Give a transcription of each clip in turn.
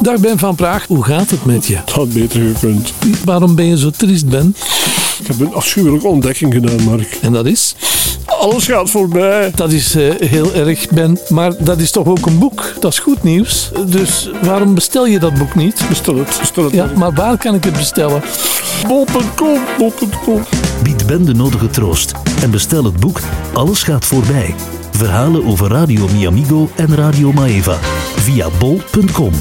Dag Ben van Praag, hoe gaat het met je? Het had beter gekund. Waarom ben je zo triest, Ben? Ik heb een afschuwelijke ontdekking gedaan, Mark. En dat is? Alles gaat voorbij. Dat is eh, heel erg, Ben. Maar dat is toch ook een boek? Dat is goed nieuws. Dus waarom bestel je dat boek niet? Bestel het, bestel het. Ja, Mark. maar waar kan ik het bestellen? Bol.com, bol.com. Bied Ben de nodige troost en bestel het boek Alles gaat voorbij. Verhalen over Radio Miamigo en Radio Maeva via bol.com.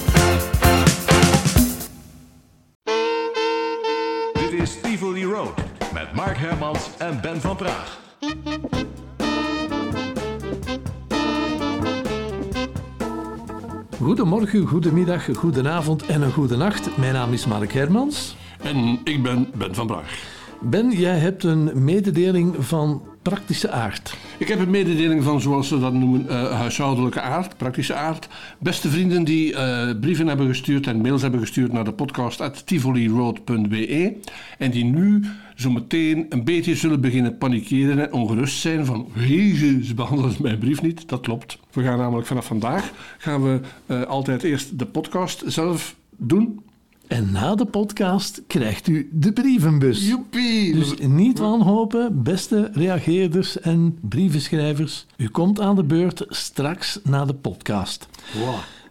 van Praag. Goedemorgen, goedemiddag, goedenavond en een goede nacht. Mijn naam is Mark Hermans. En ik ben Ben van Braag. Ben, jij hebt een mededeling van praktische aard. Ik heb een mededeling van, zoals ze dat noemen, eh, huishoudelijke aard, praktische aard. Beste vrienden die eh, brieven hebben gestuurd en mails hebben gestuurd naar de podcast at tivoliroad.be en die nu zo meteen een beetje zullen beginnen panikeren en ongerust zijn van Jezus, ze behandelen mijn brief niet. Dat klopt. We gaan namelijk vanaf vandaag gaan we eh, altijd eerst de podcast zelf doen. En na de podcast krijgt u de brievenbus. Joepie! Dus niet wanhopen, beste reageerders en brievenschrijvers. U komt aan de beurt straks na de podcast.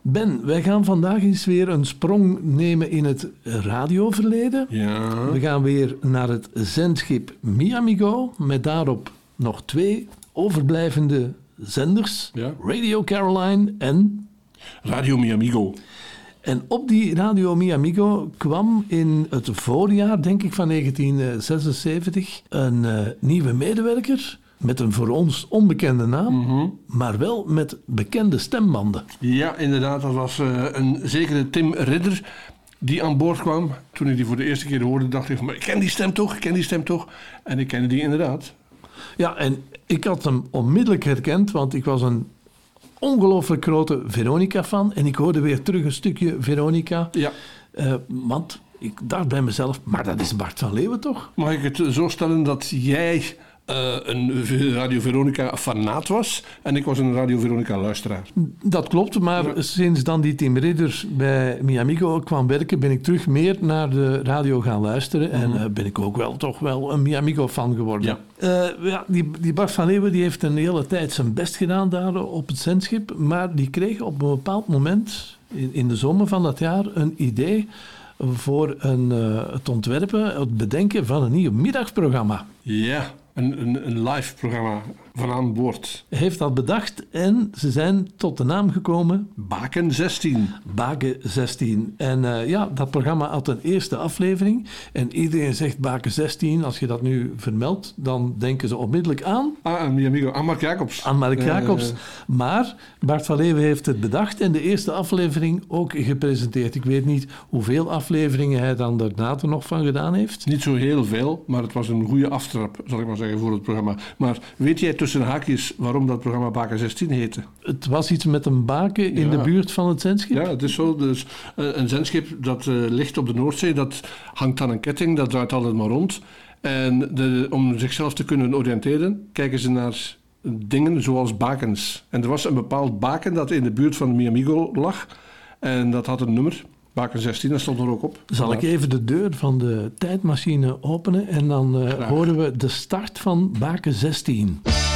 Ben, wij gaan vandaag eens weer een sprong nemen in het radioverleden. Ja. We gaan weer naar het zendschip Miamigo, met daarop nog twee overblijvende zenders. Ja. Radio Caroline en Radio Miamigo. en op die Radio Mi Amigo kwam in het voorjaar, denk ik, van 1976 een eh, nieuwe medewerker met een voor ons onbekende naam, maar wel met bekende stembanden. Ja, inderdaad. Dat was eh, een zekere Tim Ridder die aan boord kwam. Toen ik die voor de eerste keer hoorde, dacht ik van, ik ken die stem toch, ik ken die stem toch. En ik kende die inderdaad. Ja, en ik had hem onmiddellijk herkend, want ik was een ongelooflijk grote Veronica-fan en ik hoorde weer terug een stukje Veronica. Ja. Eh, want ik dacht bij mezelf, maar dat is Bart van Leeuwen toch? Mag ik het zo stellen dat jij eh, een Radio Veronica fanaat was en ik was een Radio Veronica luisteraar? Dat klopt, maar sinds dan die Tim Ridder bij Miamigo kwam werken, ben ik terug meer naar de radio gaan luisteren. En eh, ben ik ook wel toch wel een Miamigo-fan geworden. Ja. Eh, ja, die, die Bart van Leeuwen die heeft een hele tijd zijn best gedaan daar op het zendschip. Maar die kreeg op een bepaald moment, in, in de zomer van dat jaar, een idee voor een, het ontwerpen, het bedenken van een nieuw middagprogramma. Ja, een, een, live programma van aan boord. Hij heeft dat bedacht en ze zijn tot de naam gekomen Baken 16. Baken 16. En eh, ja, dat programma had een eerste aflevering. En iedereen zegt Baken 16. Als je dat nu vermeldt, dan denken ze onmiddellijk aan. Ah, en Miamigo. Ah, Mark Jacobs. Aan Mark Eh, Jacobs. Maar Bart van Leeuwen heeft het bedacht en de eerste aflevering ook gepresenteerd. Ik weet niet hoeveel afleveringen hij dan daarna er nog van gedaan heeft. Niet zo heel veel, maar het was een goede aftrap, zal ik maar zeggen, voor het programma. Maar weet jij tussen haakjes waarom dat programma Baken 16 heette? Het was iets met een baken in Ja. de buurt van het zendschip. Ja, het is zo. Dus, eh, een zendschip dat eh, ligt op de Noordzee, dat hangt aan een ketting, dat draait altijd maar rond. En de, om zichzelf te kunnen oriënteren, kijken ze naar dingen zoals bakens. En er was een bepaald baken dat in de buurt van Miamigo lag. En dat had een nummer, baken 16, dat stond er ook op. Zal ik even de deur van de tijdmachine openen en dan eh, horen we de start van Baken 16.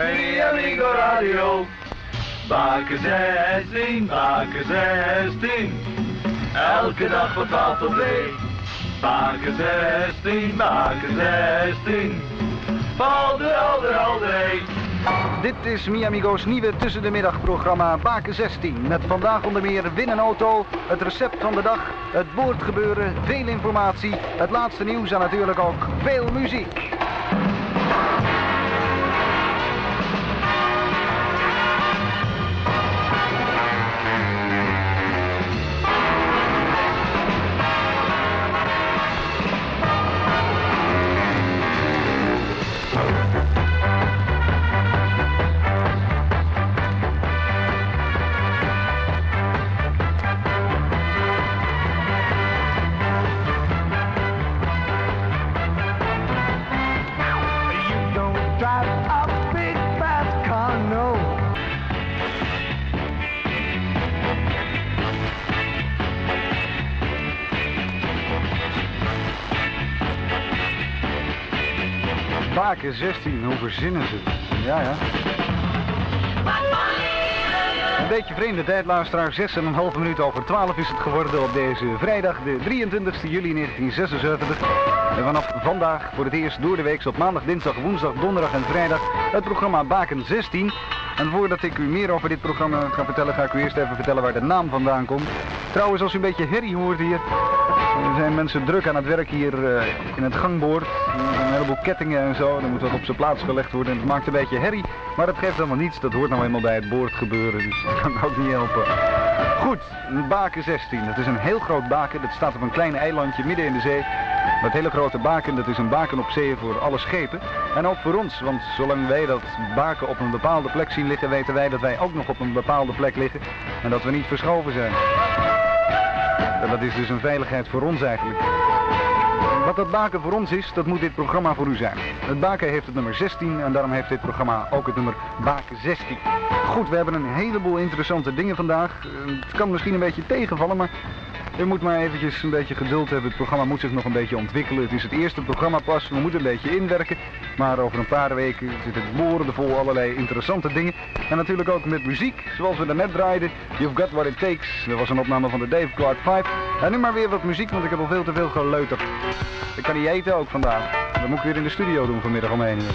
hey. Baken 16, Baken 16. Mi amigo radio. Baken 16, Baken 16. Mi amigo radio. Baken 16, Baken 16. Elke dag van 12 tot 2. Baken 16, Baken 16. Alder, alder, alder. Dit is Miamigo's nieuwe tussen de middagprogramma Baken 16. Met vandaag onder meer win een auto, het recept van de dag, het boordgebeuren, veel informatie, het laatste nieuws en natuurlijk ook veel muziek. Baken 16, hoe verzinnen ze? Ja, ja. Een beetje vreemde tijd, luisteraar. 6,5 minuut over 12 is het geworden op deze vrijdag, de 23 juli 1976. En vanaf vandaag voor het eerst door de week op maandag, dinsdag, woensdag, donderdag en vrijdag het programma Baken 16. En voordat ik u meer over dit programma ga vertellen, ga ik u eerst even vertellen waar de naam vandaan komt. Trouwens, als u een beetje herrie hoort hier, er zijn mensen druk aan het werk hier eh, in het gangboord. Er een heleboel kettingen en zo, dan moet wat op zijn plaats gelegd worden. En het maakt een beetje herrie, maar dat geeft helemaal niets. Dat hoort nou eenmaal bij het boord gebeuren, dus dat kan ik ook niet helpen. Goed, baken 16. Dat is een heel groot baken. Dat staat op een klein eilandje midden in de zee. Dat hele grote baken, dat is een baken op zee voor alle schepen. En ook voor ons, want zolang wij dat baken op een bepaalde plek zien liggen, weten wij dat wij ook nog op een bepaalde plek liggen. En dat we niet verschoven zijn. En dat is dus een veiligheid voor ons eigenlijk. Wat dat baken voor ons is, dat moet dit programma voor u zijn. Het baken heeft het nummer 16 en daarom heeft dit programma ook het nummer baken 16. Goed, we hebben een heleboel interessante dingen vandaag. Eh, Het kan misschien een beetje tegenvallen, maar u moet maar eventjes een beetje geduld hebben. Het programma moet zich nog een beetje ontwikkelen. Het is het eerste programma pas. We moeten een beetje inwerken. Maar over een paar weken zit het boordevol allerlei interessante dingen. En natuurlijk ook met muziek, zoals we daarnet draaiden. You've Got What It Takes. Dat was een opname van de Dave Clark 5. En nu maar weer wat muziek, want ik heb al veel te veel geleuterd. Ik kan niet eten ook vandaag. Dat moet ik weer in de studio doen vanmiddag om 1 uur.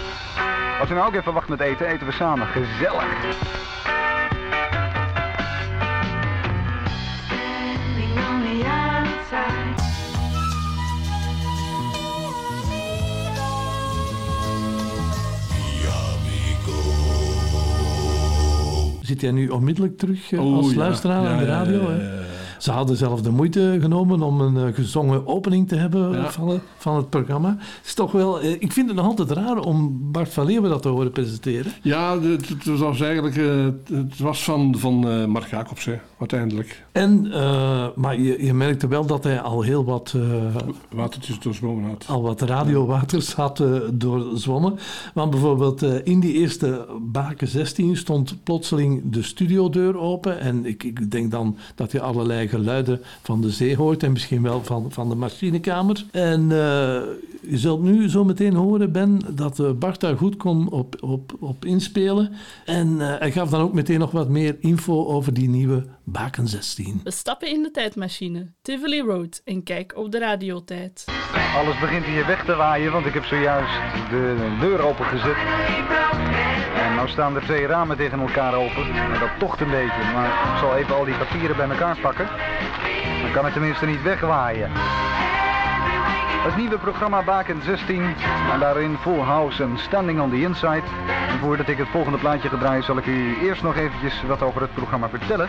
Als u nou ook even wacht met eten, eten we samen. Gezellig. Zit jij nu onmiddellijk terug eh, Oh, als luisteraar aan de radio? hè? Ze hadden zelf de moeite genomen om een eh, gezongen opening te hebben Ja. van, het, van het programma. Het is toch wel, eh, ik vind het nog altijd raar om Bart van Leeuwen dat te horen presenteren. Ja, het, het was eigenlijk, eh, het was van, van eh, Mark Jacobs, hè, uiteindelijk. En, eh, maar je, je merkte wel dat hij al heel wat, eh, Watertjes doorzwommen had. al wat radiowaters had eh, doorzwommen. Want bijvoorbeeld eh, in die eerste Baken 16 stond plotseling de studiodeur open. En ik, ik denk dan dat je allerlei geluiden van de zee hoort en misschien wel van, van de machinekamer. En eh, je zult nu zo meteen horen, Ben, dat eh, Bart daar goed kon op, op, op inspelen. En eh, hij gaf dan ook meteen nog wat meer info over die nieuwe Baken 16. We stappen in de tijdmachine, Tivoli Road, en kijk op de radiotijd. Alles begint hier weg te waaien, want ik heb zojuist de deur opengezet. Nou staan er twee ramen tegen elkaar open. En dat tocht een beetje, maar ik zal even al die papieren bij elkaar pakken. Dan kan het tenminste niet wegwaaien. Het nieuwe programma Baken 16 en daarin Full House en Standing on the Inside. Voordat ik het volgende plaatje ga draaien zal ik u eerst nog eventjes wat over het programma vertellen.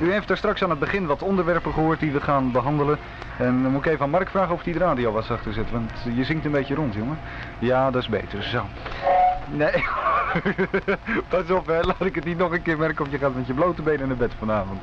U heeft er straks aan het begin wat onderwerpen gehoord die we gaan behandelen. En dan moet ik even aan Mark vragen of hij de radio was achter zit, want je zingt een beetje rond jongen. Ja, dat is beter, zo. Nee, pas op hè, laat ik het niet nog een keer merken of je gaat met je blote benen naar bed vanavond.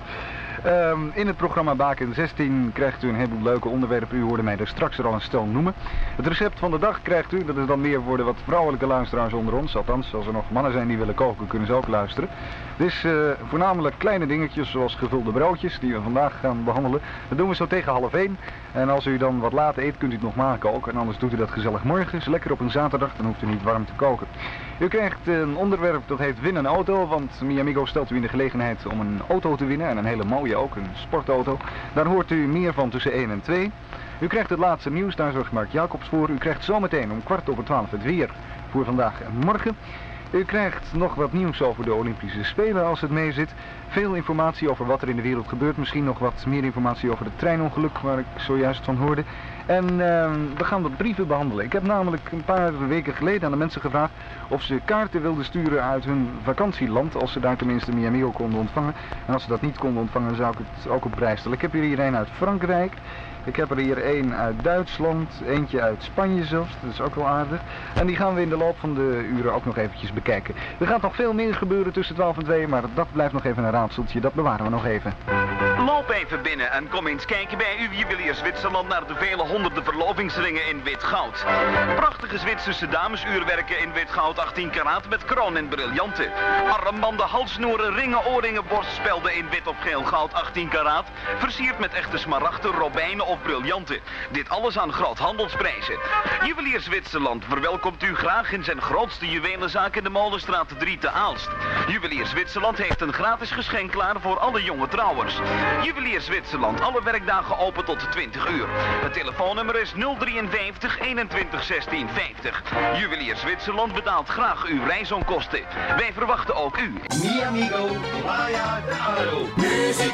Ehm, in het programma Baken 16 krijgt u een heleboel leuke onderwerpen. U hoorde mij er straks er al een stel noemen. Het recept van de dag krijgt u, dat is dan meer voor de wat vrouwelijke luisteraars onder ons. Althans, als er nog mannen zijn die willen koken, kunnen ze ook luisteren. Dus eh, voornamelijk kleine dingetjes zoals gevulde broodjes die we vandaag gaan behandelen. Dat doen we zo tegen half één. En als u dan wat later eet, kunt u het nog maken ook. En anders doet u dat gezellig morgens, lekker op een zaterdag, dan hoeft u niet warm te koken. U krijgt een onderwerp dat heet Win een auto, want Miamigo stelt u in de gelegenheid om een auto te winnen. En een hele mooie ook, een sportauto. Daar hoort u meer van tussen 1 en 2. U krijgt het laatste nieuws, daar zorgt Mark Jacobs voor. U krijgt zometeen om kwart over twaalf het weer voor vandaag en morgen. U krijgt nog wat nieuws over de Olympische Spelen als het mee zit. Veel informatie over wat er in de wereld gebeurt. Misschien nog wat meer informatie over het treinongeluk waar ik zojuist van hoorde. En ehm, we gaan wat brieven behandelen. Ik heb namelijk een paar weken geleden aan de mensen gevraagd of ze kaarten wilden sturen uit hun vakantieland. Als ze daar tenminste Miami ook konden ontvangen. En als ze dat niet konden ontvangen zou ik het ook op prijs stellen. Ik heb hier een uit Frankrijk. Ik heb er hier één uit Duitsland, eentje uit Spanje zelfs, dat is ook wel aardig. En die gaan we in de loop van de uren ook nog eventjes bekijken. Er gaat nog veel meer gebeuren tussen 12 en 2, maar dat blijft nog even een raadseltje, dat bewaren we nog even. Loop even binnen en kom eens kijken bij uw juwelier Zwitserland naar de vele honderden verlovingsringen in wit goud. Prachtige Zwitserse damesuurwerken in wit goud 18 karaat met kroon en briljanten. Armbanden, halsnoeren, ringen, oorringen, borstspelden in wit of geel goud 18 karaat. Versierd met echte smaragden, robijnen of briljanten. Dit alles aan groothandelsprijzen. Juwelier Zwitserland verwelkomt u graag in zijn grootste juwelenzaak in de Molenstraat 3 te Aalst. Juwelier Zwitserland heeft een gratis geschenk klaar voor alle jonge trouwers. Juwelier Zwitserland, alle werkdagen open tot 20 uur. Het telefoonnummer is 053 21 16 50. Juwelier Zwitserland betaalt graag uw reisonkosten. Wij verwachten ook u. Mi amigo, de aro. Muziek.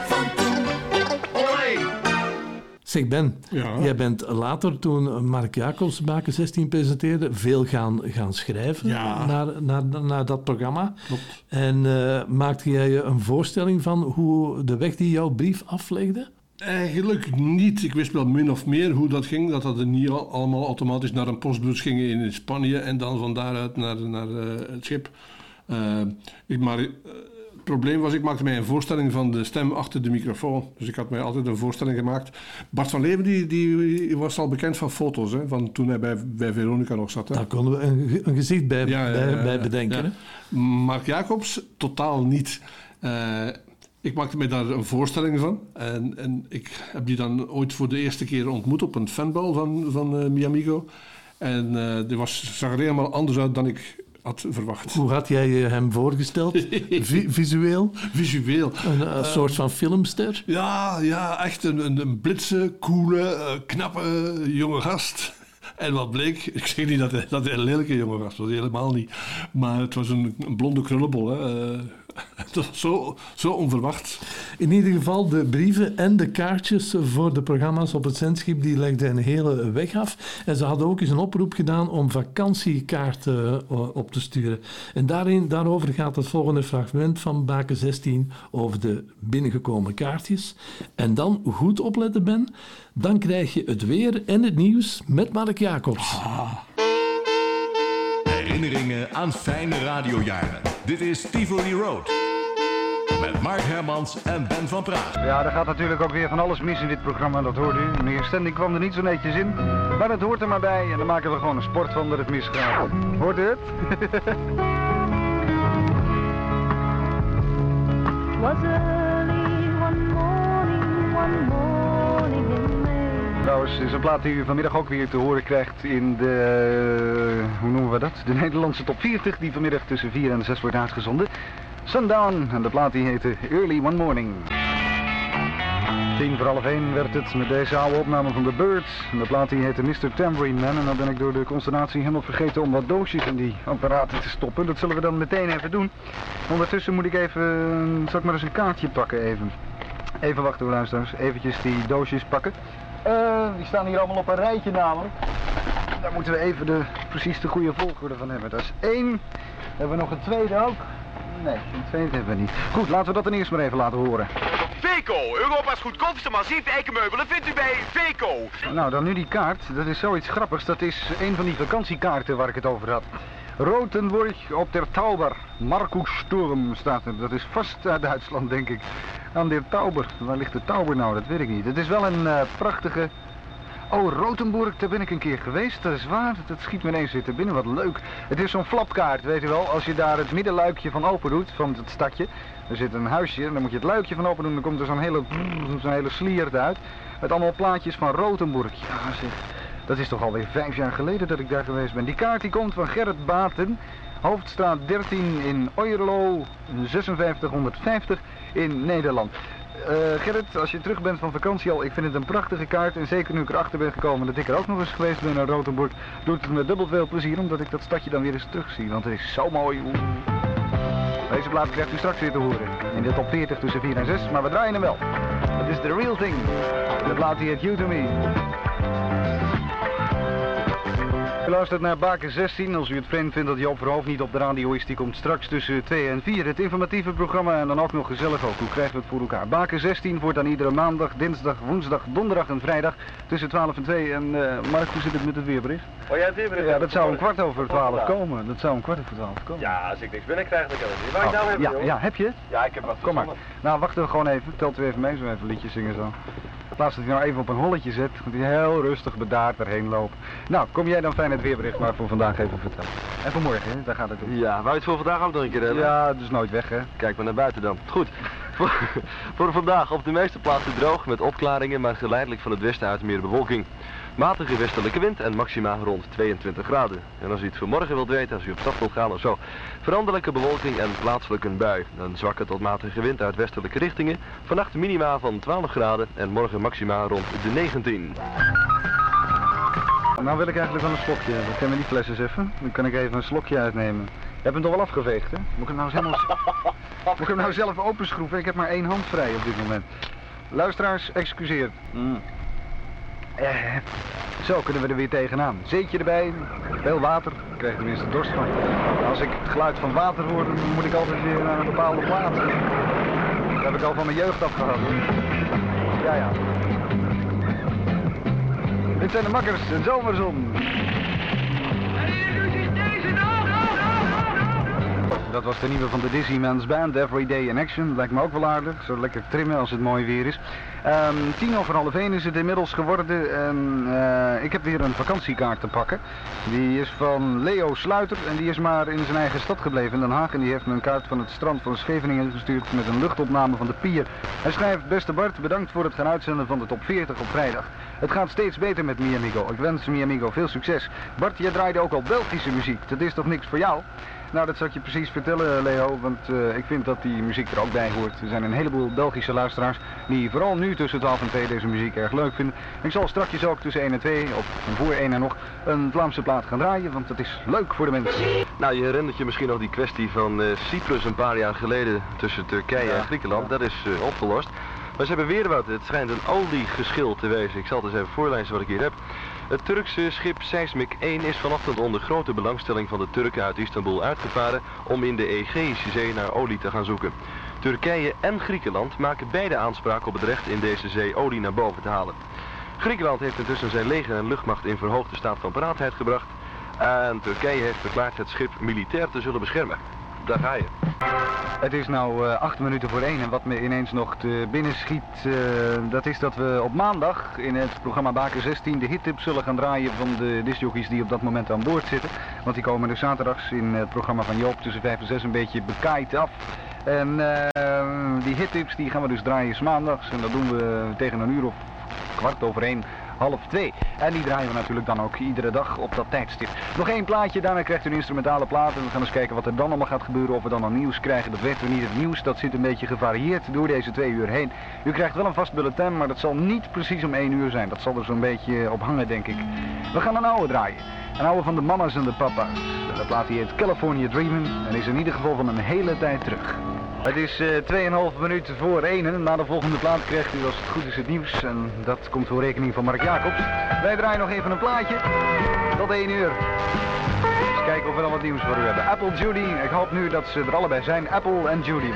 Zeg Ben, jij bent later toen Mark Jacobs Baken 16 presenteerde, veel gaan, gaan schrijven Ja. naar, naar, naar dat programma. Klopt. En eh, maakte jij je een voorstelling van hoe de weg die jouw brief aflegde? Eigenlijk niet. Ik wist wel min of meer hoe dat ging. Dat dat er niet al- allemaal automatisch naar een postbus ging in Spanje en dan van daaruit naar, naar eh, het schip. Eh, ik, maar het probleem was, ik maakte mij een voorstelling van de stem achter de microfoon. Dus ik had mij altijd een voorstelling gemaakt. Bart van Leeuwen die, die was al bekend van foto's, hè, van toen hij bij, bij Veronica nog zat. Hè. Daar konden we een, ge- een gezicht bij, Ja, bij, ja, bij ja, bedenken. ja. Mark Jacobs totaal niet. Eh, ik maakte me daar een voorstelling van. En, en ik heb die dan ooit voor de eerste keer ontmoet op een fanbal van, van eh, Miamigo. En eh die was, zag er helemaal anders uit dan ik had verwacht. Hoe had jij je hem voorgesteld? Vi- visueel? Visueel. Een, een soort van filmster? Ja, ja echt een, een, een blitse, coole, eh, knappe eh, jonge gast. En wat bleek, ik zeg niet dat hij, dat hij een lelijke jonge gast was, helemaal niet. Maar het was een, een blonde krullebol. Hè. Was zo, zo onverwacht. In ieder geval, de brieven en de kaartjes voor de programma's op het zendschip, die legden een hele weg af. En ze hadden ook eens een oproep gedaan om vakantiekaarten eh, op te sturen. En daarin, daarover gaat het volgende fragment van Baken 16 over de binnengekomen kaartjes. En dan, goed opletten Ben, dan krijg je het weer en het nieuws met Mark Jacobs. Herinneringen aan fijne radiojaren. Dit is Tivoli Road. Met Mark Hermans en Ben van Praag. Ja, er gaat natuurlijk ook weer van alles mis in dit programma, dat hoort u. Meneer Stending kwam er niet zo netjes in, maar het hoort er maar bij en dan maken we gewoon een sport van dat het misgaat. Hoort u het? Was early Trouwens, is een plaat die u vanmiddag ook weer te horen krijgt in de, hoe noemen we dat? De Nederlandse top 40, die vanmiddag tussen 4 en 6 wordt uitgezonden. Sundown, en de plaat die heette Early One Morning. Tien voor half één werd het met deze oude opname van The Birds. En de plaat die heette Mr. Tambourine Man. En dan ben ik door de consternatie helemaal vergeten om wat doosjes in die apparaten te stoppen. Dat zullen we dan meteen even doen. Ondertussen moet ik even, zal ik maar eens een kaartje pakken even. Even wachten luisteraars, eventjes die doosjes pakken. Eh, die staan hier allemaal op een rijtje namelijk. Daar moeten we even de, precies de goede volgorde van hebben. Dat is één. Hebben we nog een tweede ook? Nee, een tweede hebben we niet. Goed, laten we dat dan eerst maar even laten horen. Veco, Europa's goedkoopste massief eikenmeubelen vindt u bij Veco. Nou, dan nu die kaart. Dat is zoiets grappigs. Dat is een van die vakantiekaarten waar ik het over had. Rotenburg op der Tauber. Markus Sturm staat er. Dat is vast uit Duitsland, denk ik. Aan der Tauber. Waar ligt de Tauber nou? Dat weet ik niet. Het is wel een eh, prachtige... Oh, Rotenburg, daar ben ik een keer geweest. Dat is waar. Dat schiet me ineens weer binnen. Wat leuk. Het is zo'n flapkaart, weet u wel. Als je daar het middenluikje van open doet, van het stadje. Er zit een huisje en dan moet je het luikje van open doen. Dan komt er zo'n hele, zo'n hele slier uit. Met allemaal plaatjes van Rotenburg. Ja, zeg. Dat is toch alweer vijf jaar geleden dat ik daar geweest ben. Die kaart die komt van Gerrit Baten. Hoofdstraat 13 in Oierlo, 5650 in Nederland. Eh, Gerrit, als je terug bent van vakantie al, ik vind het een prachtige kaart. En zeker nu ik erachter ben gekomen dat ik er ook nog eens geweest ben naar Rotenburg, doet het me dubbel veel plezier omdat ik dat stadje dan weer eens terugzie. Want het is zo mooi. Deze plaat krijgt u straks weer te horen. In de top 40 tussen 4 en 6, maar we draaien hem wel. Het is The Real Thing. De plaat die heet You To Me. U luistert naar Baken 16. Als u het vreemd vindt dat Joop Verhoofd niet op de radio is, die komt straks tussen 2 en 4. Het informatieve programma en dan ook nog gezellig ook. Hoe krijgen we het voor elkaar? Baken 16 wordt dan iedere maandag, dinsdag, woensdag, donderdag en vrijdag tussen 12 en 2. En uh, Mark, hoe zit het met het weerbericht? Oh ja, het weerbericht? Ja, dat zou een kwart over 12 komen. Dat zou een kwart over 12 komen. Ja, als ik niks binnen krijg, dan kan het niet. Waar ik nou heb, ja, ja, heb je? Ja, ik heb wat Kom maar. Nou, wachten we gewoon even. Telt u even mee, zo even een liedje zingen zo. Plaats dat hij nou even op een holletje zit, moet hij heel rustig bedaard erheen lopen. Nou, kom jij dan fijn het weerbericht maar voor vandaag even vertellen. En voor morgen, hè? daar gaat het om. Ja, wou je het voor vandaag ook nog een keer hebben? Ja, is nooit weg, hè? Kijk maar naar buiten dan. Goed. Voor, voor vandaag op de meeste plaatsen droog met opklaringen, maar geleidelijk van het westen uit meer bewolking. Matige westelijke wind en maxima rond 22 graden. En als u het voor morgen wilt weten, als u op stap wilt gaan of zo. Veranderlijke bewolking en plaatselijk een bui. Een zwakke tot matige wind uit westelijke richtingen. Vannacht minima van 12 graden en morgen maxima rond de 19. Nou wil ik eigenlijk wel een slokje hebben. Ken me die fles eens even? Dan kan ik even een slokje uitnemen. Je hebt hem toch wel afgeveegd, hè? Moet ik hem nou, helemaal... Moet ik hem nou zelf openschroeven? Ik heb maar één hand vrij op dit moment. Luisteraars, excuseer. Mm. Eh, zo kunnen we er weer tegenaan. Zeetje erbij, veel water, ik krijg er tenminste dorst van. Als ik het geluid van water hoor, dan moet ik altijd weer naar een bepaalde plaats. Dat heb ik al van mijn jeugd afgehad. Ja, ja. Dit zijn de makkers, de zomerzon. Dat was de nieuwe van de Dizzy Man's Band, Everyday in Action. Lijkt me ook wel aardig, zo lekker trimmen als het mooi weer is. Ehm, tien over half één is het inmiddels geworden en eh, ik heb weer een vakantiekaart te pakken. Die is van Leo Sluiter en die is maar in zijn eigen stad gebleven in Den Haag. En die heeft me een kaart van het strand van Scheveningen gestuurd met een luchtopname van de pier. Hij schrijft, beste Bart, bedankt voor het gaan uitzenden van de top 40 op vrijdag. Het gaat steeds beter met Miamigo. Ik wens Miamigo veel succes. Bart, jij draaide ook al Belgische muziek. Dat is toch niks voor jou? Nou, dat zal ik je precies vertellen, Leo, want eh, ik vind dat die muziek er ook bij hoort. Er zijn een heleboel Belgische luisteraars die vooral nu tussen 12 en 2 deze muziek erg leuk vinden. Ik zal straks ook tussen 1 en 2, of voor 1 en nog, een Vlaamse plaat gaan draaien, want dat is leuk voor de mensen. Nou, je herinnert je misschien nog die kwestie van eh, Cyprus een paar jaar geleden tussen Turkije en Griekenland. Dat is eh, opgelost. Maar ze hebben weer wat. Het schijnt een oliegeschil te wezen. Ik zal het eens even voorlezen wat ik hier heb. Het Turkse schip Seismic 1 is vanochtend onder grote belangstelling van de Turken uit Istanbul uitgevaren om in de Egeïsche Zee naar olie te gaan zoeken. Turkije en Griekenland maken beide aanspraak op het recht in deze zee olie naar boven te halen. Griekenland heeft intussen zijn leger en luchtmacht in verhoogde staat van paraatheid gebracht. En Turkije heeft verklaard het schip militair te zullen beschermen. Daar ga je. Het is nou eh, acht minuten voor één en wat me ineens nog te binnen schiet, eh, dat is dat we op maandag in het programma Baken 16 de hittips zullen gaan draaien van de discjockeys die op dat moment aan boord zitten. Want die komen dus zaterdags in het programma van Joop tussen 5 en 6 een beetje bekaaid af. En eh, die hittips die gaan we dus draaien maandags en dat doen we tegen een uur of kwart over één half twee. En die draaien we natuurlijk dan ook iedere dag op dat tijdstip. Nog één plaatje, daarna krijgt u een instrumentale plaat. En we gaan eens kijken wat er dan allemaal gaat gebeuren. Of we dan al nieuws krijgen, dat weten we niet. Het nieuws dat zit een beetje gevarieerd door deze twee uur heen. U krijgt wel een vast bulletin, maar dat zal niet precies om één uur zijn. Dat zal er zo'n beetje op hangen, denk ik. We gaan een oude draaien. Een oude van de mama's en de papa's. De plaat die heet California Dreamin' en is in ieder geval van een hele tijd terug. Het is eh 2,5 minuten voor 1 en na de volgende plaat krijgt u als het goed is het nieuws. En dat komt voor rekening van Mark Jacobs. Wij draaien nog even een plaatje. Tot 1 uur. Eens kijken of we dan wat nieuws voor u hebben. Apple Judy, ik hoop nu dat ze er allebei zijn. Apple en Judy.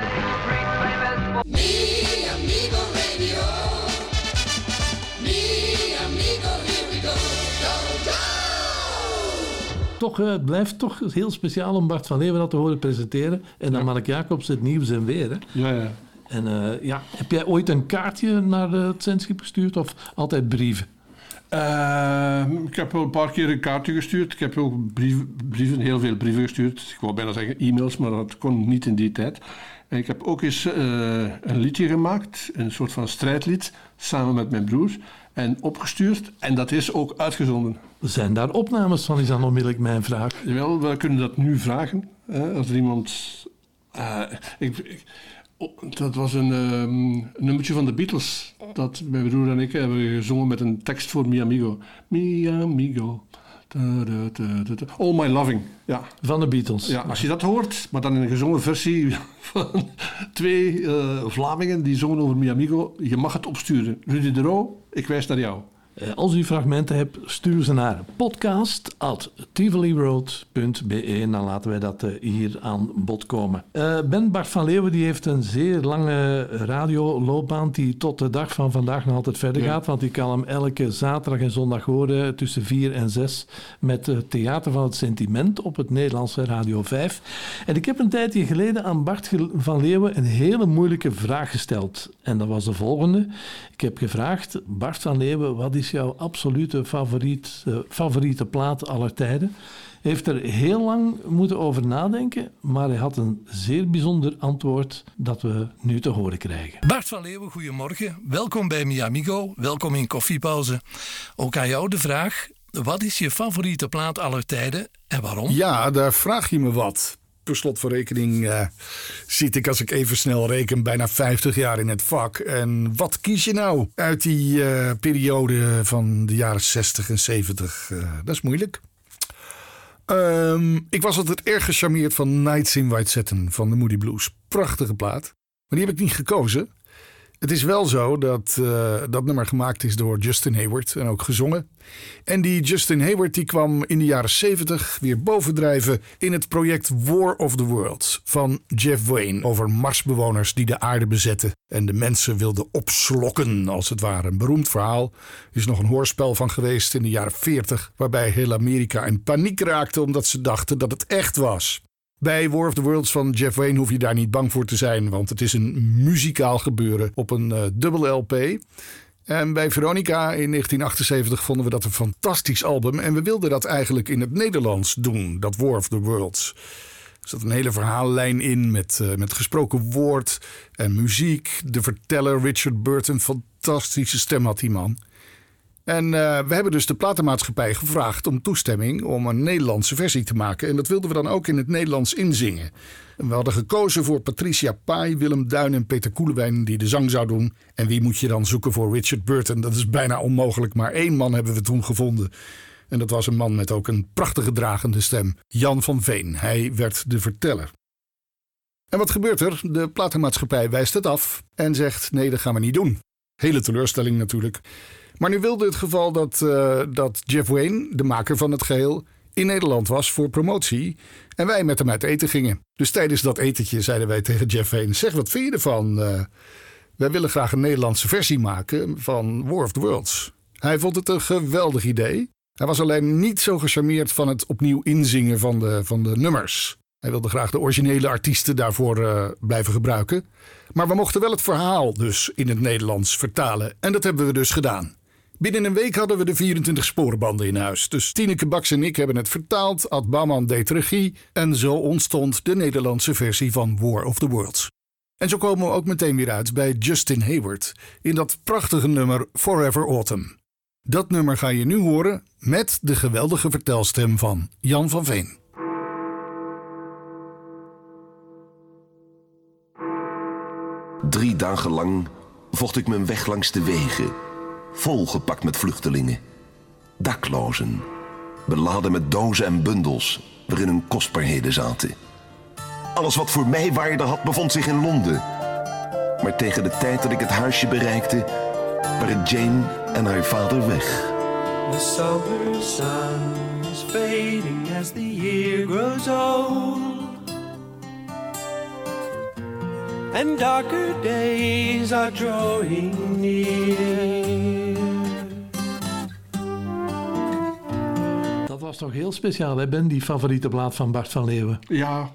Toch, eh, het blijft toch heel speciaal om Bart van Leeuwen dat te horen presenteren. En dan Mark Jacobs het nieuws en weer. Hè? Ja, ja. En eh, ja, heb jij ooit een kaartje naar het zendschip gestuurd of altijd brieven? Uh, ik heb wel een paar keer een kaartje gestuurd. Ik heb ook brieven, brieven, heel veel brieven gestuurd. Ik wou bijna zeggen e-mails, maar dat kon niet in die tijd. En ik heb ook eens uh, een liedje gemaakt, een soort van strijdlied, samen met mijn broers. En opgestuurd. En dat is ook uitgezonden. Zijn daar opnames van, is dan onmiddellijk mijn vraag. Wel, we kunnen dat nu vragen. Hè, als er iemand... Uh, ik, ik, dat was een, um, een nummertje van de Beatles. Dat mijn broer en ik hebben gezongen met een tekst voor Mi Amigo. Mi Amigo. Da, da, da, da, da. All My Loving. Ja. Van de Beatles. Ja, als je dat hoort, maar dan in een gezongen versie van twee uh, Vlamingen die zongen over Mi Amigo. Je mag het opsturen. Rudy de Roo, ik wijs naar jou. Eh, Als u fragmenten hebt, stuur ze naar podcast.tivoliroad.be en dan laten wij dat eh, hier aan bod komen. Eh, ben Bart van Leeuwen die heeft een zeer lange radioloopbaan die tot de dag van vandaag nog altijd verder Ja. gaat, want ik kan hem elke zaterdag en zondag horen tussen 4 en 6 met het Theater van het Sentiment op het Nederlandse Radio 5. En ik heb een tijdje geleden aan Bart van Leeuwen een hele moeilijke vraag gesteld. En dat was de volgende. Ik heb gevraagd, Bart van Leeuwen, wat is jouw absolute favoriet, eh, favoriete plaat aller tijden? Hij heeft er heel lang moeten over nadenken, maar hij had een zeer bijzonder antwoord dat we nu te horen krijgen. Bart van Leeuwen, goedemorgen. Welkom bij Miamigo. Welkom in Koffiepauze. Ook aan jou de vraag: wat is je favoriete plaat aller tijden en waarom? Ja, daar vraag je me wat. Per slot van rekening eh, zit ik, als ik even snel reken, bijna 50 jaar in het vak. En wat kies je nou uit die eh, periode van de jaren 60 en 70? Eh, dat is moeilijk. Ehm, ik was altijd erg gecharmeerd van Nights in White Satin van de Moody Blues. Prachtige plaat. Maar die heb ik niet gekozen. Het is wel zo dat eh, dat nummer gemaakt is door Justin Hayward en ook gezongen. En die Justin Hayward die kwam in de jaren 70 weer bovendrijven in het project War of the Worlds van Jeff Wayne over Marsbewoners die de aarde bezetten en de mensen wilden opslokken als het ware. Een beroemd verhaal. Er is nog een hoorspel van geweest in de jaren 40 waarbij heel Amerika in paniek raakte omdat ze dachten dat het echt was. Bij War of the Worlds van Jeff Wayne hoef je daar niet bang voor te zijn, want het is een muzikaal gebeuren op een eh, dubbel LP. En bij Veronica in 1978 vonden we dat een fantastisch album en we wilden dat eigenlijk in het Nederlands doen, dat War of the Worlds. Er zat een hele verhaallijn in met, eh, met gesproken woord en muziek. De verteller Richard Burton, fantastische stem had die man. En eh, we hebben dus de platenmaatschappij gevraagd om toestemming om een Nederlandse versie te maken. En dat wilden we dan ook in het Nederlands inzingen. En we hadden gekozen voor Patricia Pai, Willem Duin en Peter Koelewijn die de zang zou doen. En wie moet je dan zoeken voor Richard Burton? Dat is bijna onmogelijk, maar één man hebben we toen gevonden. En dat was een man met ook een prachtige dragende stem. Jan van Veen. Hij werd de verteller. En wat gebeurt er? De platenmaatschappij wijst het af en zegt: nee, dat gaan we niet doen. Hele teleurstelling natuurlijk. Maar nu wilde het geval dat, eh, dat Jeff Wayne, de maker van het geheel, in Nederland was voor promotie. En wij met hem uit eten gingen. Dus tijdens dat etentje zeiden wij tegen Jeff Wayne: Zeg, wat vind je ervan? Eh, wij willen graag een Nederlandse versie maken van War of the Worlds. Hij vond het een geweldig idee. Hij was alleen niet zo gecharmeerd van het opnieuw inzingen van de, van de nummers. Hij wilde graag de originele artiesten daarvoor eh, blijven gebruiken. Maar we mochten wel het verhaal dus in het Nederlands vertalen. En dat hebben we dus gedaan. Binnen een week hadden we de 24 sporenbanden in huis. Dus Tineke Baks en ik hebben het vertaald, Ad Bauman deed regie... en zo ontstond de Nederlandse versie van War of the Worlds. En zo komen we ook meteen weer uit bij Justin Hayward... in dat prachtige nummer Forever Autumn. Dat nummer ga je nu horen met de geweldige vertelstem van Jan van Veen. Drie dagen lang vocht ik mijn weg langs de wegen, volgepakt met vluchtelingen. Daklozen, beladen met dozen en bundels waarin hun kostbaarheden zaten. Alles wat voor mij waarde had bevond zich in Londen. Maar tegen de tijd dat ik het huisje bereikte, waren Jane en haar vader weg. The summer sun is fading as the year grows old. And darker days are drawing near. Was toch heel speciaal, hè Ben, die favoriete plaat van Bart van Leeuwen. Ja,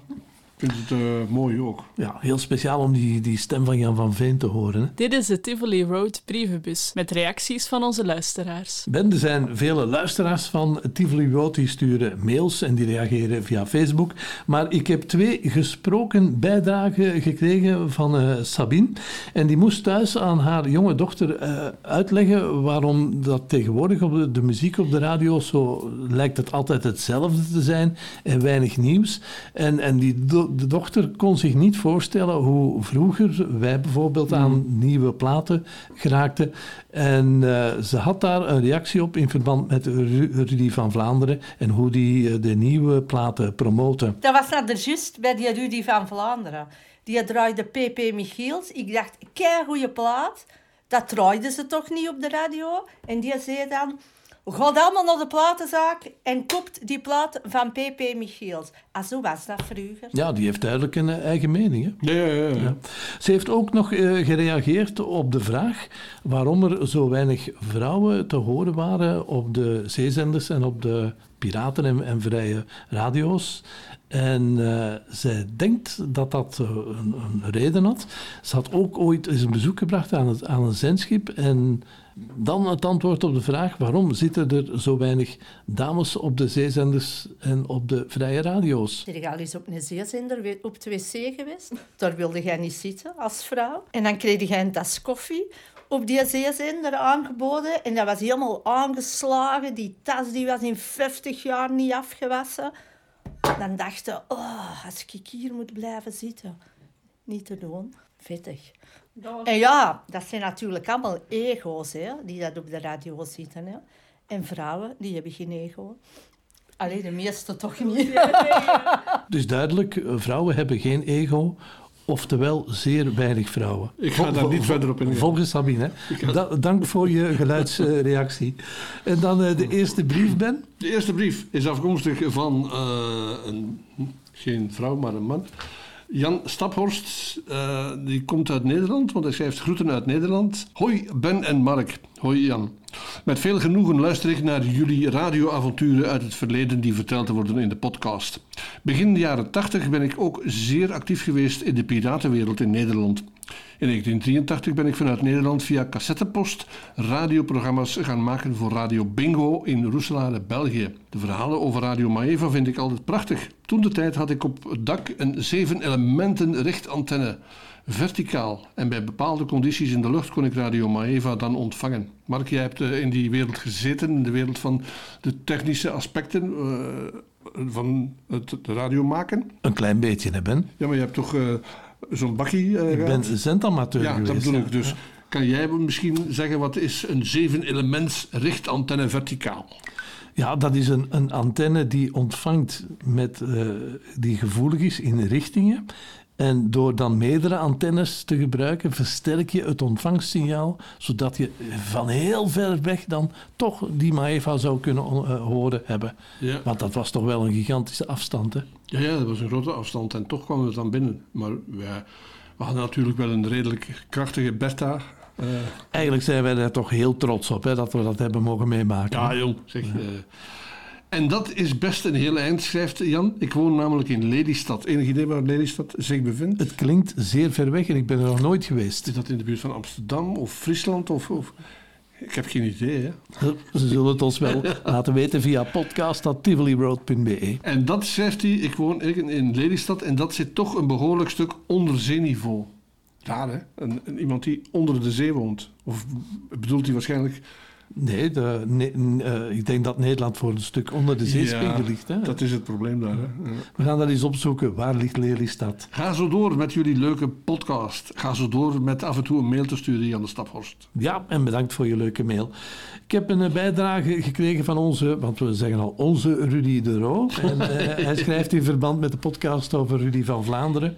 vind het eh, mooi ook. Ja, heel speciaal om die, die stem van Jan van Veen te horen. Hè? Dit is de Tivoli Road brievenbus met reacties van onze luisteraars. Ben, er zijn vele luisteraars van Tivoli Road die sturen mails en die reageren via Facebook. Maar ik heb twee gesproken bijdragen gekregen van eh, Sabine. En die moest thuis aan haar jonge dochter eh, uitleggen waarom dat tegenwoordig op de, de muziek op de radio zo lijkt het altijd hetzelfde te zijn en weinig nieuws. En, en die do- de dochter kon zich niet voorstellen hoe vroeger wij bijvoorbeeld aan nieuwe platen geraakten. En eh, ze had daar een reactie op in verband met Ru- Rudy van Vlaanderen en hoe die eh, de nieuwe platen promoten. Dat was net er juist bij die Rudy van Vlaanderen. Die draaide PP Michiels. Ik dacht, kei goede plaat. dat draaiden ze toch niet op de radio. En die zei dan, gaat allemaal naar de platenzaak en koopt die plaat van P.P. Michiels. Ah, zo was dat vroeger. Ja, die heeft duidelijk een eh, eigen mening. Hè? Ja, ja, ja. Ze heeft ook nog eh, gereageerd op de vraag waarom er zo weinig vrouwen te horen waren op de zeezenders en op de piraten en, en vrije radio's. En eh, zij denkt dat dat een, een reden had. Ze had ook ooit eens een bezoek gebracht aan, het, aan een zendschip. En dan het antwoord op de vraag waarom zitten er zo weinig dames op de zeezenders en op de vrije radio's. Je al op een zeezender op het wc geweest? Daar wilde jij niet zitten als vrouw. En dan kreeg je een tas koffie op die zeezender aangeboden. En dat was helemaal aangeslagen. Die tas die was in 50 jaar niet afgewassen. Dan dacht je, oh, als ik hier moet blijven zitten. Niet te doen. Vettig. En ja, dat zijn natuurlijk allemaal ego's hè, die dat op de radio zitten. Hè. En vrouwen, die hebben geen ego. Alleen de meeste toch niet. Dus duidelijk, eh, vrouwen hebben geen ego. Oftewel, zeer weinig vrouwen. Ik ga daar niet verder op ingaan. Volgens Sabine. Da- dank voor je geluidsreactie. en dan eh, de eerste brief, Ben. De eerste brief is afkomstig van eh, een, geen vrouw, maar een man. Jan Staphorst, eh, die komt uit Nederland, want hij schrijft groeten uit Nederland. Hoi Ben en Mark. Hoi Jan. Met veel genoegen luister ik naar jullie radioavonturen uit het verleden die verteld worden in de podcast. Begin de jaren 80 ben ik ook zeer actief geweest in de piratenwereld in Nederland. In 1983 ben ik vanuit Nederland via cassettepost radioprogramma's gaan maken voor Radio Bingo in Roeselare, België. De verhalen over Radio Maeva vind ik altijd prachtig. Toen de tijd had ik op het dak een zeven elementen richtantenne. Verticaal. En bij bepaalde condities in de lucht kon ik Radio Maeva dan ontvangen. Mark, jij hebt eh, in die wereld gezeten, in de wereld van de technische aspecten eh, van het radio maken. Een klein beetje, hè, Ben? Ja, maar je hebt toch eh, zo'n bakkie eh, Ik ben gehad? zendamateur Ja, geweest. dat bedoel ja. ik dus. Kan jij misschien zeggen wat is een zeven elements richtantenne verticaal? Ja, dat is een, een antenne die ontvangt met, eh, die gevoelig is in richtingen. En door dan meerdere antennes te gebruiken, versterk je het ontvangstsignaal, zodat je van heel ver weg dan toch die Maeva zou kunnen eh, horen hebben. Ja. Want dat was toch wel een gigantische afstand, hè? Ja, ja, dat was een grote afstand en toch kwam het dan binnen. Maar wij, we hadden natuurlijk wel een redelijk krachtige beta. eh, Eigenlijk zijn wij daar toch heel trots op, hè, dat we dat hebben mogen meemaken. ja, jong. Zeg, eh. En dat is best een heel eind, schrijft Jan. Ik woon namelijk in Lelystad. Enig idee waar Lelystad zich bevindt? Het klinkt zeer ver weg en ik ben er nog nooit geweest. Is dat in de buurt van Amsterdam of Friesland? Of, of... Ik heb geen idee, hè. Ze zullen het ons wel laten weten via podcast.tivoliroad.be. En dat schrijft hij, ik woon in in Lelystad en dat zit toch een behoorlijk stuk onder zeeniveau. Raar hè? Een, een- iemand die onder de zee woont. Of bedoelt hij waarschijnlijk... Nee, de, ne- n- eh, ik denk dat Nederland voor een stuk onder de zeespiegel Ja, ligt. Hè? Dat is het probleem daar. Hè? Ja. We gaan dat eens opzoeken. Waar ligt Lelystad? Ga zo door met jullie leuke podcast. Ga zo door met af en toe een mail te sturen, Jan de Staphorst. Ja, en bedankt voor je leuke mail. Ik heb een eh, bijdrage gekregen van onze, want we zeggen al onze Rudy de Roo. En eh, hij schrijft in verband met de podcast over Rudy van Vlaanderen.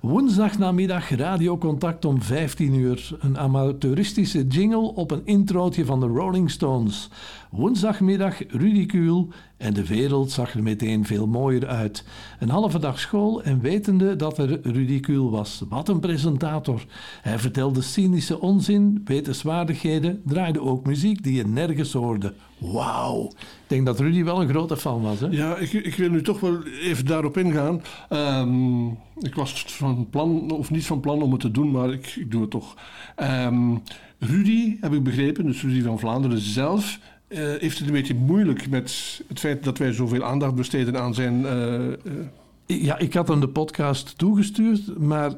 Woensdagnamiddag radiocontact om 15 uur. Een amateuristische jingle op een introotje van de Rolling Stones. Woensdagmiddag ridicule en de wereld zag er meteen veel mooier uit. Een halve dag school en wetende dat er ridicule was. Wat een presentator. Hij vertelde cynische onzin, wetenswaardigheden, draaide ook muziek die je nergens hoorde. Wauw. Ik denk dat Rudy wel een grote fan was. Hè? Ja, ik, ik wil nu toch wel even daarop ingaan. Ehm, ik was van plan, of niet van plan om het te doen, maar ik, ik doe het toch. Ehm, Rudy, heb ik begrepen, dus Rudy van Vlaanderen zelf, eh, heeft het een beetje moeilijk met het feit dat wij zoveel aandacht besteden aan zijn... eh, eh, Ja, ik had hem de podcast toegestuurd, maar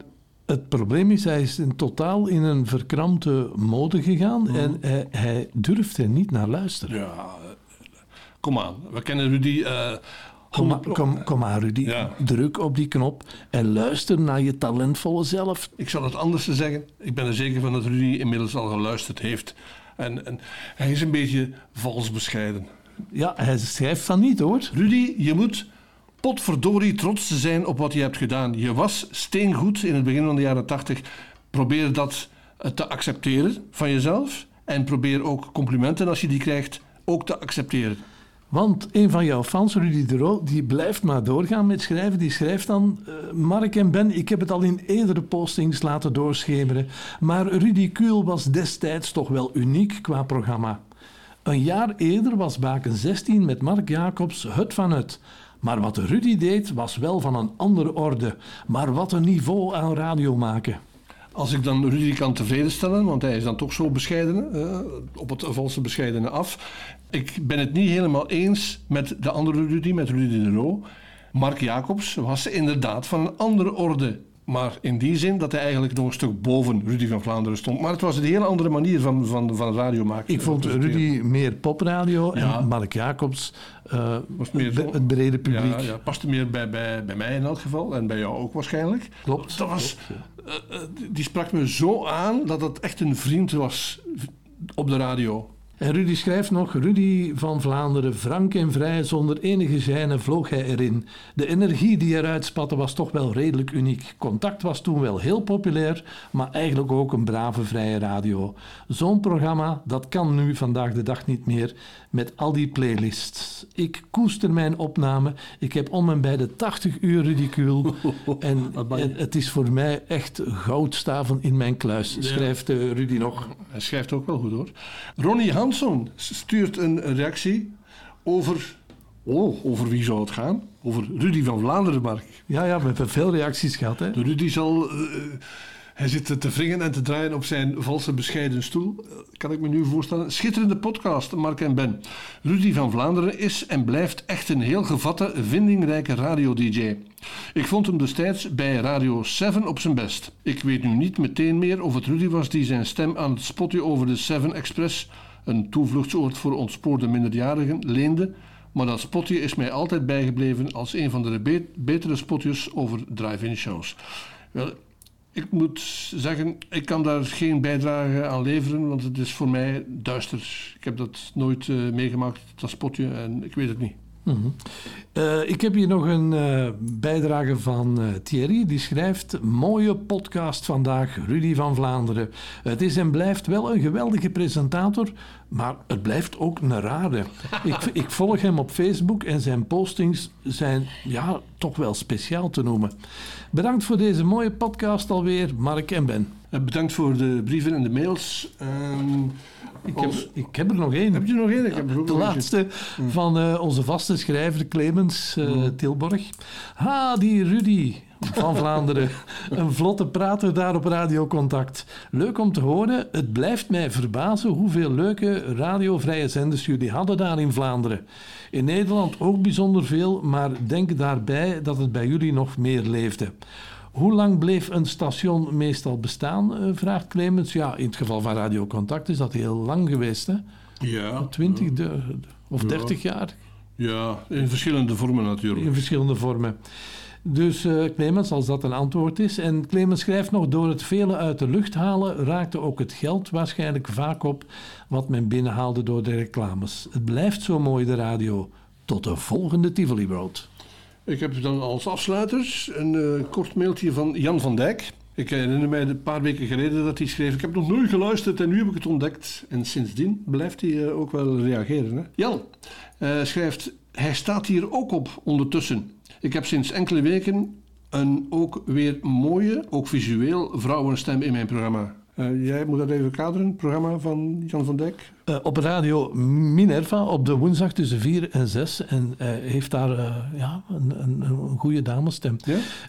het probleem is, hij is in totaal in een verkrampte mode gegaan en hij, hij durft er niet naar luisteren. ja, kom aan, we kennen Rudy... Kom, kom, kom maar, Rudy. Ja. Druk op die knop en luister naar je talentvolle zelf. Ik zal het anders te zeggen. Ik ben er zeker van dat Rudy inmiddels al geluisterd heeft. En, en hij is een beetje vals bescheiden. Ja, hij schrijft van niet hoor. Rudy, je moet potverdorie trots te zijn op wat je hebt gedaan. Je was steengoed in het begin van de jaren tachtig. Probeer dat het te accepteren van jezelf. En probeer ook complimenten als je die krijgt ook te accepteren. Want een van jouw fans, Rudy de Roo, die blijft maar doorgaan met schrijven. Die schrijft dan, eh, Mark en Ben, ik heb het al in eerdere postings laten doorschemeren. Maar Rudy was destijds toch wel uniek qua programma. Een jaar eerder was Baken 16 met Mark Jacobs het van het. Maar wat Rudy deed was wel van een andere orde. Maar wat een niveau aan radio maken. Als ik dan Rudy kan tevreden stellen, want hij is dan toch zo bescheiden, eh, op het valse bescheidene af. Ik ben het niet helemaal eens met de andere Rudy, met Rudy de Roo. Mark Jacobs was inderdaad van een andere orde. Maar in die zin dat hij eigenlijk nog een stuk boven Rudy van Vlaanderen stond. Maar het was een hele andere manier van, van, van radio maken. Ik vond Rudy meer popradio en Mark Jacobs uh, was meer het brede publiek. Ja, ja, paste meer bij, bij, bij mij in elk geval. En bij jou ook waarschijnlijk. Klopt. Dat was, eh, eh, die sprak me zo aan dat het echt een vriend was op de radio. En Rudy schrijft nog, Rudy van Vlaanderen, frank en vrij, zonder enige gêne vloog hij erin. De energie die eruit spatte was toch wel redelijk uniek. Contact was toen wel heel populair, maar eigenlijk ook een brave vrije radio. Zo'n programma, dat kan nu vandaag de dag niet meer, met al die playlists. Ik koester mijn opname, ik heb om en bij de 80 uur ridicule en, en het is voor mij echt goudstaven in mijn kluis, schrijft eh, Rudy nog. Hij schrijft ook wel goed hoor. Ronnie Stuurt een reactie over. Oh, over wie zou het gaan? Over Rudy van Vlaanderen, Mark. Ja, ja, we hebben veel reacties gehad. Hè? De Rudy zal. eh, hij zit te wringen en te draaien op zijn valse bescheiden stoel. Eh, Kan ik me nu voorstellen. Schitterende podcast, Mark en Ben. Rudy van Vlaanderen is en blijft echt een heel gevatte, vindingrijke radio-dj. Ik vond hem destijds bij Radio 7 op zijn best. Ik weet nu niet meteen meer of het Rudy was die zijn stem aan het spotje over de 7 Express, een toevluchtsoord voor ontspoorde minderjarigen, leende. Maar dat spotje is mij altijd bijgebleven als een van de be- betere spotjes over drive-in shows. Wel, ik moet zeggen, ik kan daar geen bijdrage aan leveren, want het is voor mij duister. Ik heb dat nooit eh, meegemaakt, dat spotje, en ik weet het niet. Mhm. Eh, ik heb hier nog een eh, bijdrage van eh, Thierry. Die schrijft: Mooie podcast vandaag, Rudy van Vlaanderen. Het is en blijft wel een geweldige presentator, maar het blijft ook een rare. ik, ik volg hem op Facebook en zijn postings zijn ja, toch wel speciaal te noemen. Bedankt voor deze mooie podcast alweer, Mark en Ben. Eh, Bedankt voor de brieven en de mails. Ehm, Ik heb, ik heb er nog één. Heb je nog één? Ik heb er De laatste van eh, onze vaste schrijver Clemens eh, Tilborg. Ha, die Rudy van Vlaanderen. Een vlotte prater daar op radiocontact. Leuk om te horen. Het blijft mij verbazen hoeveel leuke radiovrije zenders jullie hadden daar in Vlaanderen. In Nederland ook bijzonder veel, maar denk daarbij dat het bij jullie nog meer leefde. Hoe lang bleef een station meestal bestaan, eh, vraagt Clemens. Ja, in het geval van Radio Contact is dat heel lang geweest, hè? Ja. 20 de, of Ja. 30 jaar Ja, in verschillende vormen natuurlijk. in verschillende vormen. Dus eh, Clemens, als dat een antwoord is. En Clemens schrijft nog: door het vele uit de lucht halen raakte ook het geld waarschijnlijk vaak op wat men binnenhaalde door de reclames. Het blijft zo mooi, de radio. Tot de volgende Tivoli Road. Ik heb dan als afsluiters een eh, kort mailtje van Jan van Dijk. Ik herinner mij een paar weken geleden dat hij schreef: Ik heb nog nooit geluisterd en nu heb ik het ontdekt. En sindsdien blijft hij eh, ook wel reageren. Hè? Jan eh, schrijft: Hij staat hier ook op ondertussen. Ik heb sinds enkele weken een ook weer mooie, ook visueel vrouwenstem in mijn programma. Eh, jij moet dat even kaderen, het programma van Jan van Dijk. Eh, op radio Minerva op de woensdag tussen 4 en 6. En eh, heeft daar ja, een, een, een goede damesstem.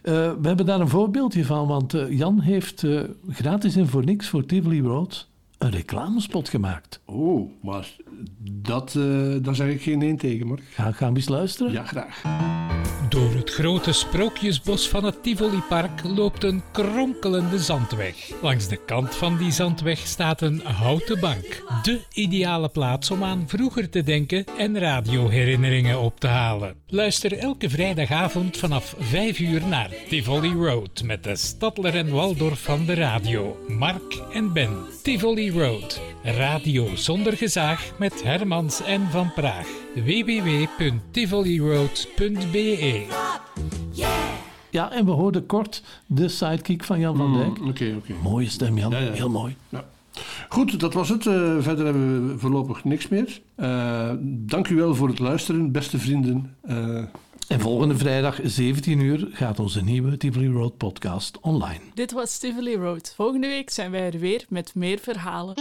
We hebben daar een voorbeeldje van, want Jan heeft gratis en voor niks voor Tivoli Road een reclamespot gemaakt. Oh, maar dat, daar zeg ik geen nee tegen, Mark. Ga, gaan we eens luisteren? Ja, graag. Door het grote sprookjesbos van het Tivoli-park loopt een kronkelende zandweg. Langs de kant van die zandweg staat een houten bank. De ideale plaats om aan vroeger te denken en radioherinneringen op te halen. Luister elke vrijdagavond vanaf 5 uur naar Tivoli Road met de Stadler en Waldorf van de radio, Mark en Ben. Tivoli Road, radio zonder gezaag met Hermans en Van Praag. www.tivoliroad.be Ja, en we hoorden kort de sidekick van Jan van Mm, Dijk. Oké, oké. Mooie stem, Jan. Ja, ja. Heel mooi. Ja. Goed, dat was het. Eh, verder hebben we voorlopig niks meer. Eh, dank u wel voor het luisteren, beste vrienden. Eh, En volgende vrijdag 17 uur gaat onze nieuwe Tivoli Road podcast online. Dit was Tivoli Road. Volgende week zijn wij er weer met meer verhalen.